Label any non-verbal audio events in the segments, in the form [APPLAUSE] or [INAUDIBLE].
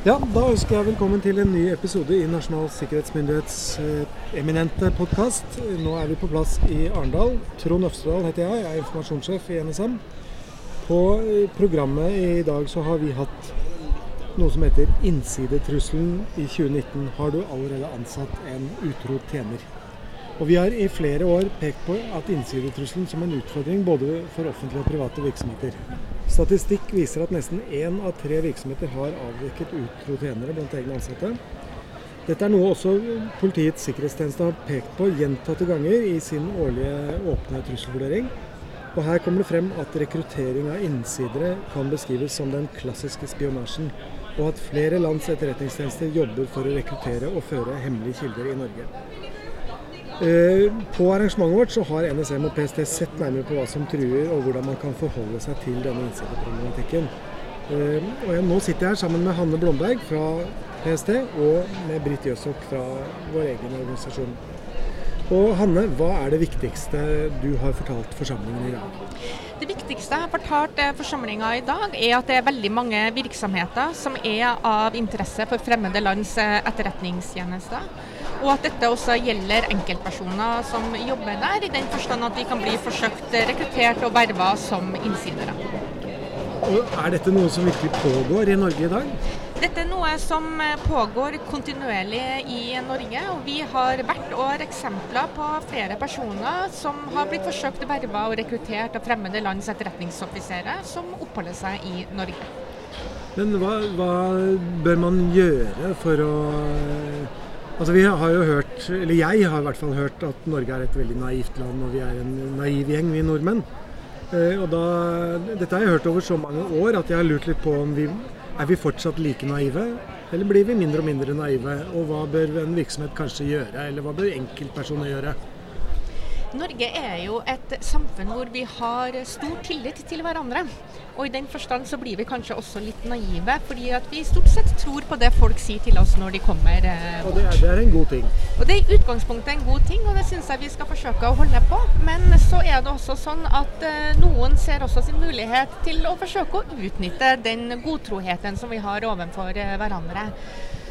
Ja, Da ønsker jeg velkommen til en ny episode i Nasjonal sikkerhetsmyndighets eh, eminente podkast. Nå er vi på plass i Arendal. Trond Øvstedal heter jeg, jeg er informasjonssjef i NSM. På eh, programmet i dag så har vi hatt noe som heter Innsidetrusselen i 2019. Har du allerede ansatt en utro tjener? Og Vi har i flere år pekt på at innsidetrusselen som en utfordring både for offentlige og private virksomheter. Statistikk viser at nesten én av tre virksomheter har avdekket utro tjenere blant egne ansatte. Dette er noe også Politiets sikkerhetstjeneste har pekt på gjentatte ganger i sin årlige åpne trusselvurdering. Og Her kommer det frem at rekruttering av innsidere kan beskrives som den klassiske spionasjen, og at flere lands etterretningstjenester jobber for å rekruttere og føre hemmelige kilder i Norge. Eh, på arrangementet vårt så har NSM og PST sett nærmere på hva som truer, og hvordan man kan forholde seg til denne innsideproblematikken. Eh, og jeg, nå sitter jeg her sammen med Hanne Blomberg fra PST og med Britt Jøsok fra vår egen organisasjon. Og Hanne, hva er det viktigste du har fortalt forsamlingen i dag? Det viktigste jeg har fortalt eh, forsamlinga i dag, er at det er veldig mange virksomheter som er av interesse for fremmede lands etterretningstjenester. Og at dette også gjelder enkeltpersoner som jobber der, i den forstand at de kan bli forsøkt rekruttert og verva som innsidere. Og er dette noe som virkelig pågår i Norge i dag? Dette er noe som pågår kontinuerlig i Norge. og Vi har hvert år eksempler på flere personer som har blitt forsøkt verva og rekruttert av fremmede lands etterretningsoffiserer som oppholder seg i Norge. Men hva, hva bør man gjøre for å Altså vi har jo hørt, eller Jeg har i hvert fall hørt at Norge er et veldig naivt land, og vi er en naiv gjeng, vi nordmenn. Eh, og da, Dette har jeg hørt over så mange år at jeg har lurt litt på om vi er vi fortsatt like naive, eller blir vi mindre og mindre naive? Og hva bør en virksomhet kanskje gjøre, eller hva bør enkeltpersoner gjøre? Norge er jo et samfunn hvor vi har stor tillit til hverandre. Og i den forstand så blir vi kanskje også litt naive, fordi at vi stort sett tror på det folk sier til oss når de kommer eh, Og det er, det er, en god ting? Og det er i utgangspunktet en god ting, og det syns jeg vi skal forsøke å holde på. Men så er det også sånn at eh, noen ser også sin mulighet til å forsøke å utnytte den godtroheten som vi har overfor eh, hverandre.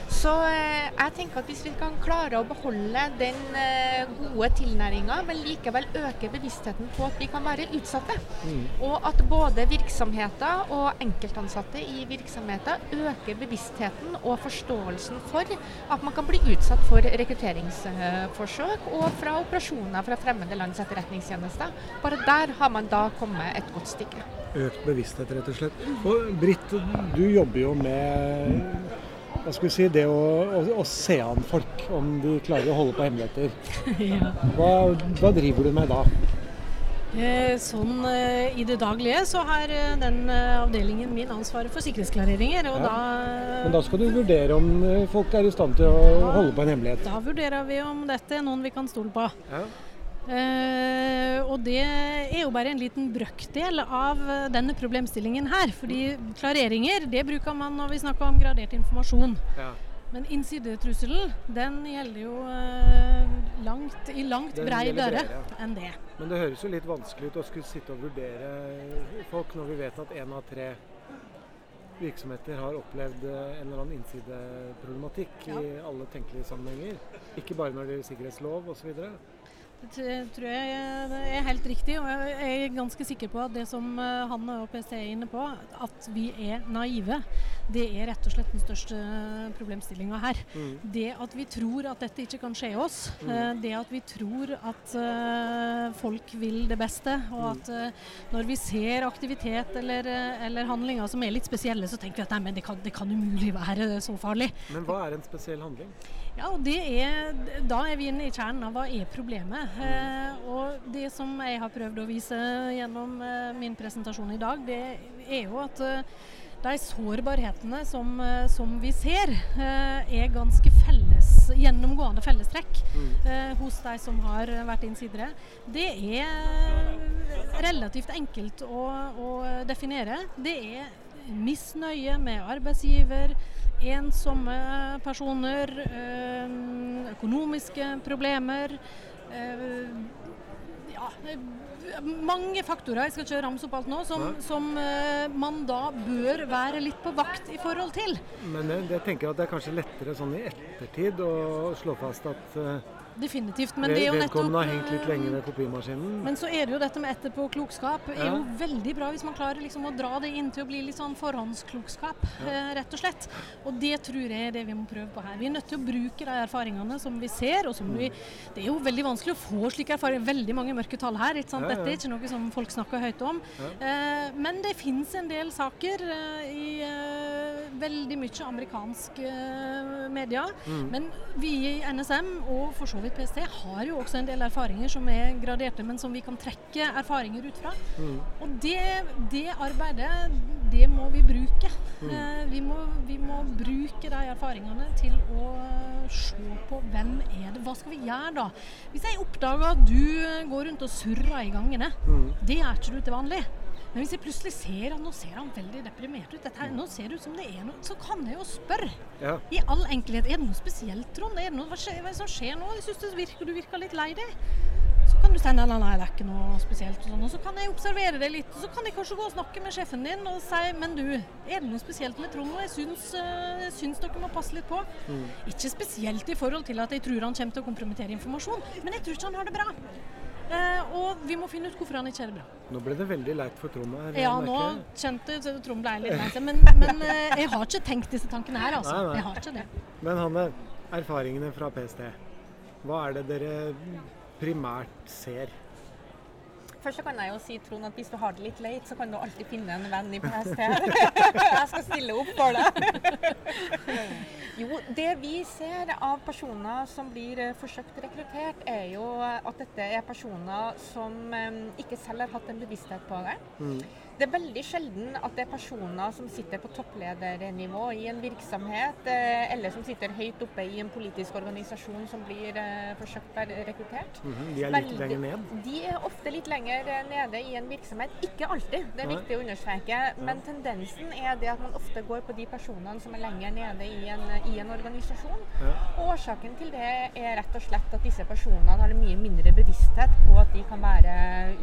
Så eh, jeg tenker at hvis vi kan klare å beholde den eh, gode tilnæringa, men likevel øke bevisstheten på at vi kan være utsatte, mm. og at både virksomheter og enkeltansatte i virksomheter øker bevisstheten og forståelsen for at man kan bli utsatt for rekrutteringsforsøk og fra operasjoner fra fremmede lands etterretningstjenester. Bare der har man da kommet et godt stykke. Økt bevissthet, rett og slett. Og Britt, du jobber jo med skal vi si, det å, å, å, se an folk, om de klarer å holde på hemmeligheter. [LAUGHS] ja. hva, hva, driver du med da? Eh, sånn eh, I det daglige så har eh, den eh, avdelingen min ansvaret for sikkerhetsklareringer. Ja. Da, Men da skal du vurdere om folk er i stand til å holde på en hemmelighet? Da vurderer vi om dette er noen vi kan stole på. Ja. Uh, og det er jo bare en liten brøkdel av denne problemstillingen her. Fordi klareringer det bruker man når vi snakker om gradert informasjon. Ja. Men innsidetrusselen den gjelder jo uh, langt, i langt bredere ja. enn det. Men det høres jo litt vanskelig ut å skulle sitte og vurdere folk når vi vet at én av tre virksomheter har opplevd en eller annen innsideproblematikk ja. i alle tenkelige sammenhenger. Ikke bare når det gjelder sikkerhetslov osv. Det tror jeg er helt riktig. og Jeg er ganske sikker på at det som han og PST er inne på, at vi er naive, det er rett og slett den største problemstillinga her. Mm. Det at vi tror at dette ikke kan skje oss, mm. Eh, det at vi tror at folk vil det beste, og mm. at når vi ser aktivitet eller, eller, handlinger som er litt spesielle, så tenker vi at nei, men det kan, det kan umulig være så farlig. Men hva er en spesiell handling? Ja, og det er, Da er vi inne i kjernen av hva er problemet. Eh, og Det som jeg har prøvd å vise gjennom eh, min presentasjon i dag, det er jo at eh, de sårbarhetene som, eh, som vi ser, eh, er ganske felles, gjennomgående fellestrekk mm. Eh, hos de som har vært innsidere. Det er relativt enkelt å, å definere. Det er misnøye med arbeidsgiver ensomme personer, eh, økonomiske problemer. Eh, ja, mange faktorer, jeg skal ikke ramse opp alt nå, som, som eh, man da bør være litt på vakt i forhold til. Men jeg, jeg tenker at det er kanskje lettere sånn i ettertid å slå fast at Definitivt. Men det er jo nettopp vedkommende har hengt litt eh, lenge ved kopimaskinen. Men så er det jo dette med etterpåklokskap. er Ja. jo veldig bra hvis man klarer liksom å dra det inn til å bli litt sånn forhåndsklokskap, ja. rett og slett. Og det tror jeg er det vi må prøve på her. Vi er nødt til å bruke de erfaringene som vi ser. og som vi, Det er jo veldig vanskelig å få slike erfaringer. Veldig mange mørke tall her. ikke sant? Ja. Dette er ikke noe som folk snakker høyt om. Eh, men det finnes en del saker eh, i eh, veldig mye amerikansk eh, media. Mm. Men vi i NSM og for så vidt PST har jo også en del erfaringer som er graderte, men som vi kan trekke erfaringer ut fra. Mm. Og det, det arbeidet, det må vi bruke. Mm. Eh, vi, må, vi må bruke de erfaringene til å se på hvem er det Hva skal vi gjøre da? Hvis jeg oppdager at du eh, går rundt og surrer i gangene, Mm. det er ikke du til vanlig. Men hvis jeg plutselig ser at nå ser han veldig deprimert ut, dette her, nå ser det ut som det er noe, så kan jeg jo spørre. Ja. I all enkelhet, er det noe spesielt, Trond? Er det noe, hva, skjer, hva som skjer nå? Jeg synes det virker, du virker litt lei deg. Så kan du si nei, nei, nei, det er ikke noe spesielt. Og, sånn. og så kan jeg observere det litt. Og så kan jeg kanskje gå og snakke med sjefen din og si men du, er det noe spesielt med Trond nå? Jeg syns, øh, syns dere må passe litt på. Ikke spesielt i forhold til at jeg tror han kommer til å kompromittere informasjon, men jeg tror ikke han har det bra. Eh, og vi må finne ut hvorfor han ikke har det bra. Nå ble det veldig leit for Trond her. Ja, nå kjente Trond ble litt lei seg, men, [LAUGHS] men eh, jeg har ikke tenkt disse tankene her, altså. Nei, nei. Jeg har ikke det. Men Hanne, erfaringene fra PST. Hva er det dere primært ser? Først så kan jeg jo si Trond, at hvis du har det litt leit, så kan du alltid finne en venn i PST. [LAUGHS] Jeg skal stille opp for deg. Jo, det vi ser av personer som blir eh, forsøkt rekruttert, er jo at dette er personer som eh, ikke selv har hatt en bevissthet på det. Mm. Det er veldig sjelden at det er personer som sitter på toppledernivå i en virksomhet, eh, eller som sitter høyt oppe i en politisk organisasjon som blir eh, forsøkt rekruttert. rekruttert. -hmm. De er litt Veldig- lenger ned. De er ofte litt lenger eh, nede i en virksomhet. Ikke alltid, det er viktig å understreke. Men tendensen er det at man ofte går på de personene som er lenger nede i en, i en organisasjon. Ja. Årsaken til det er rett og slett at disse personene har mye mindre bevissthet på at de kan være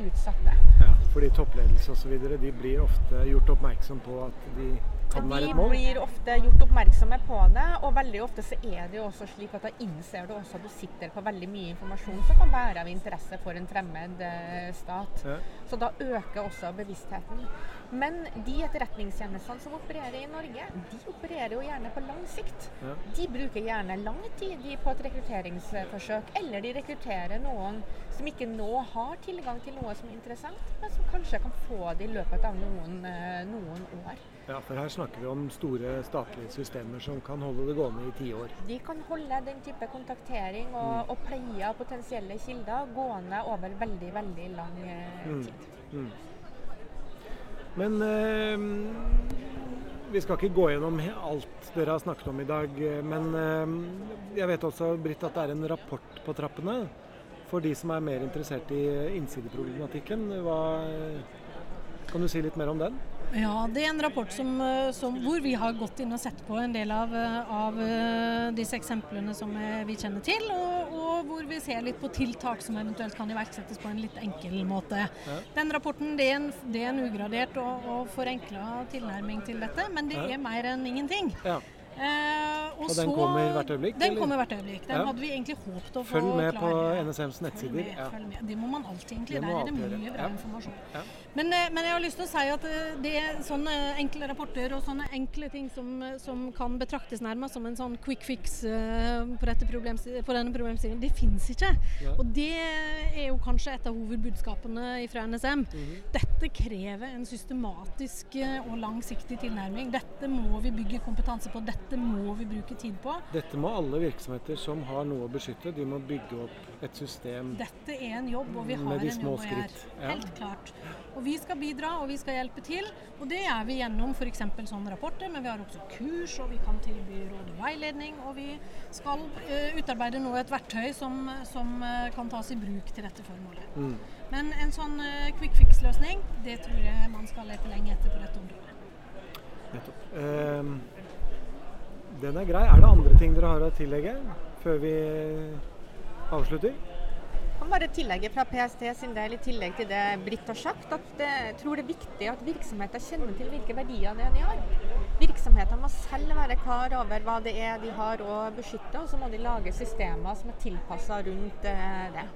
utsatte. Ja, fordi toppledelse osv. de blir ofte gjort oppmerksom på at de kan være et mål. De blir ofte gjort oppmerksomme på det, og veldig ofte så er det jo også slik at da innser du også at du sitter på veldig mye informasjon som kan være av interesse for en fremmed eh, stat. Ja. Så da øker også bevisstheten. Men de etterretningstjenestene som opererer i Norge, de opererer jo gjerne på lang sikt. Ja. De bruker gjerne lang tid på et rekrutteringsforsøk, eller de rekrutterer noen som ikke nå har tilgang til noe som er interessant, men som kanskje kan få det i løpet av noen, eh, noen år. ja, for her snakker vi om store statlige systemer som kan holde det gående i tiår. De kan holde den type kontaktering og, og pleie av potensielle kilder gående over veldig, veldig lang tid. Mm. tid. Mm. Men eh, vi skal ikke gå gjennom alt dere har snakket om i dag. eh, Men eh, jeg vet også, Britt, at det er en rapport på trappene for de som er mer interessert i innsideproblematikken. Hva, kan du si litt mer om den? Ja, det er en rapport som, som, hvor vi har gått inn og sett på en del av, av disse eksemplene som vi kjenner til, og hvor vi ser litt på tiltak som eventuelt kan iverksettes på en litt enkel måte. Ja. Den rapporten det er en, det er en ugradert og, og forenkla tilnærming til dette, men det er mer enn ingenting. Ja. Eh, Og den kommer hvert øyeblikk, Den eller? kommer hvert øyeblikk. Den Ja. hadde vi egentlig håpet å få Følg med på. NSMs nettsider. Følg med, Ja. følg med. Det må man alltid egentlig. Det Der er det mye bra informasjon. Ja. Men, eh, men jeg har lyst til å si at eh, det er sånne enkle rapporter og sånne enkle ting som, som kan betraktes nærmest som en sånn quick fix eh, på, dette problems på denne problemstillingen, det fins ikke. Og det er jo kanskje et av hovedbudskapene fra NSM. Mhm. Dette krever en systematisk og langsiktig tilnærming. Dette må vi bygge kompetanse på, dette må vi bruke tid på. Dette må alle virksomheter som har noe å beskytte, de må bygge opp et system. Dette er en jobb, og vi har en jobb å gjøre. ja. Helt klart. Og vi skal bidra, og vi skal hjelpe til. Og det gjør vi gjennom f.eks. sånne rapporter, men vi har også kurs, og vi kan tilby råd og veiledning. Og vi skal uh, utarbeide nå et verktøy som, som uh, kan tas i bruk til dette formålet. Mm. Men en sånn uh, quick fix-løsning, det tror jeg man skal lete lenge etter på dette området. Nettopp. Ehm, den er grei. Er det andre ting dere har å tillegge før vi avslutter? kan bare tillegge fra PST sin del, i tillegg til det Britt har sagt, at jeg tror det er viktig at virksomheter kjenner til hvilke verdier det er de har. Virksomheter må selv være klar over hva det er de har å beskytte, og så må de lage systemer som er tilpassa rundt eh, det.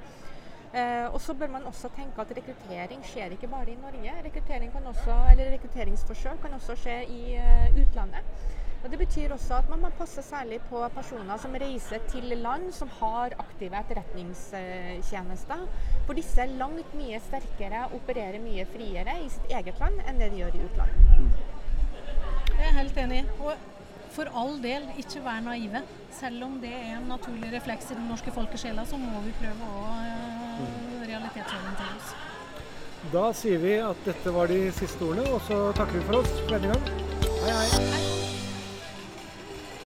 Eh, og så bør man også tenke at rekruttering skjer ikke bare i Norge. Rekruttering kan også, eller rekrutteringsforsøk kan også skje i eh, utlandet. Og Det betyr også at man må passe særlig på personer som reiser til land som har aktive etterretningstjenester. For disse er langt mye sterkere, opererer mye friere i sitt eget land enn det de gjør i utlandet. Jeg er helt enig. Og for all del, ikke vær naive. Selv om det er en naturlig refleks i den norske folkesjela, så må vi prøve å uh, realitetsorientere oss. Da sier vi at dette var de siste ordene, og så takker vi for oss for denne gang. Hei, hei. Hei.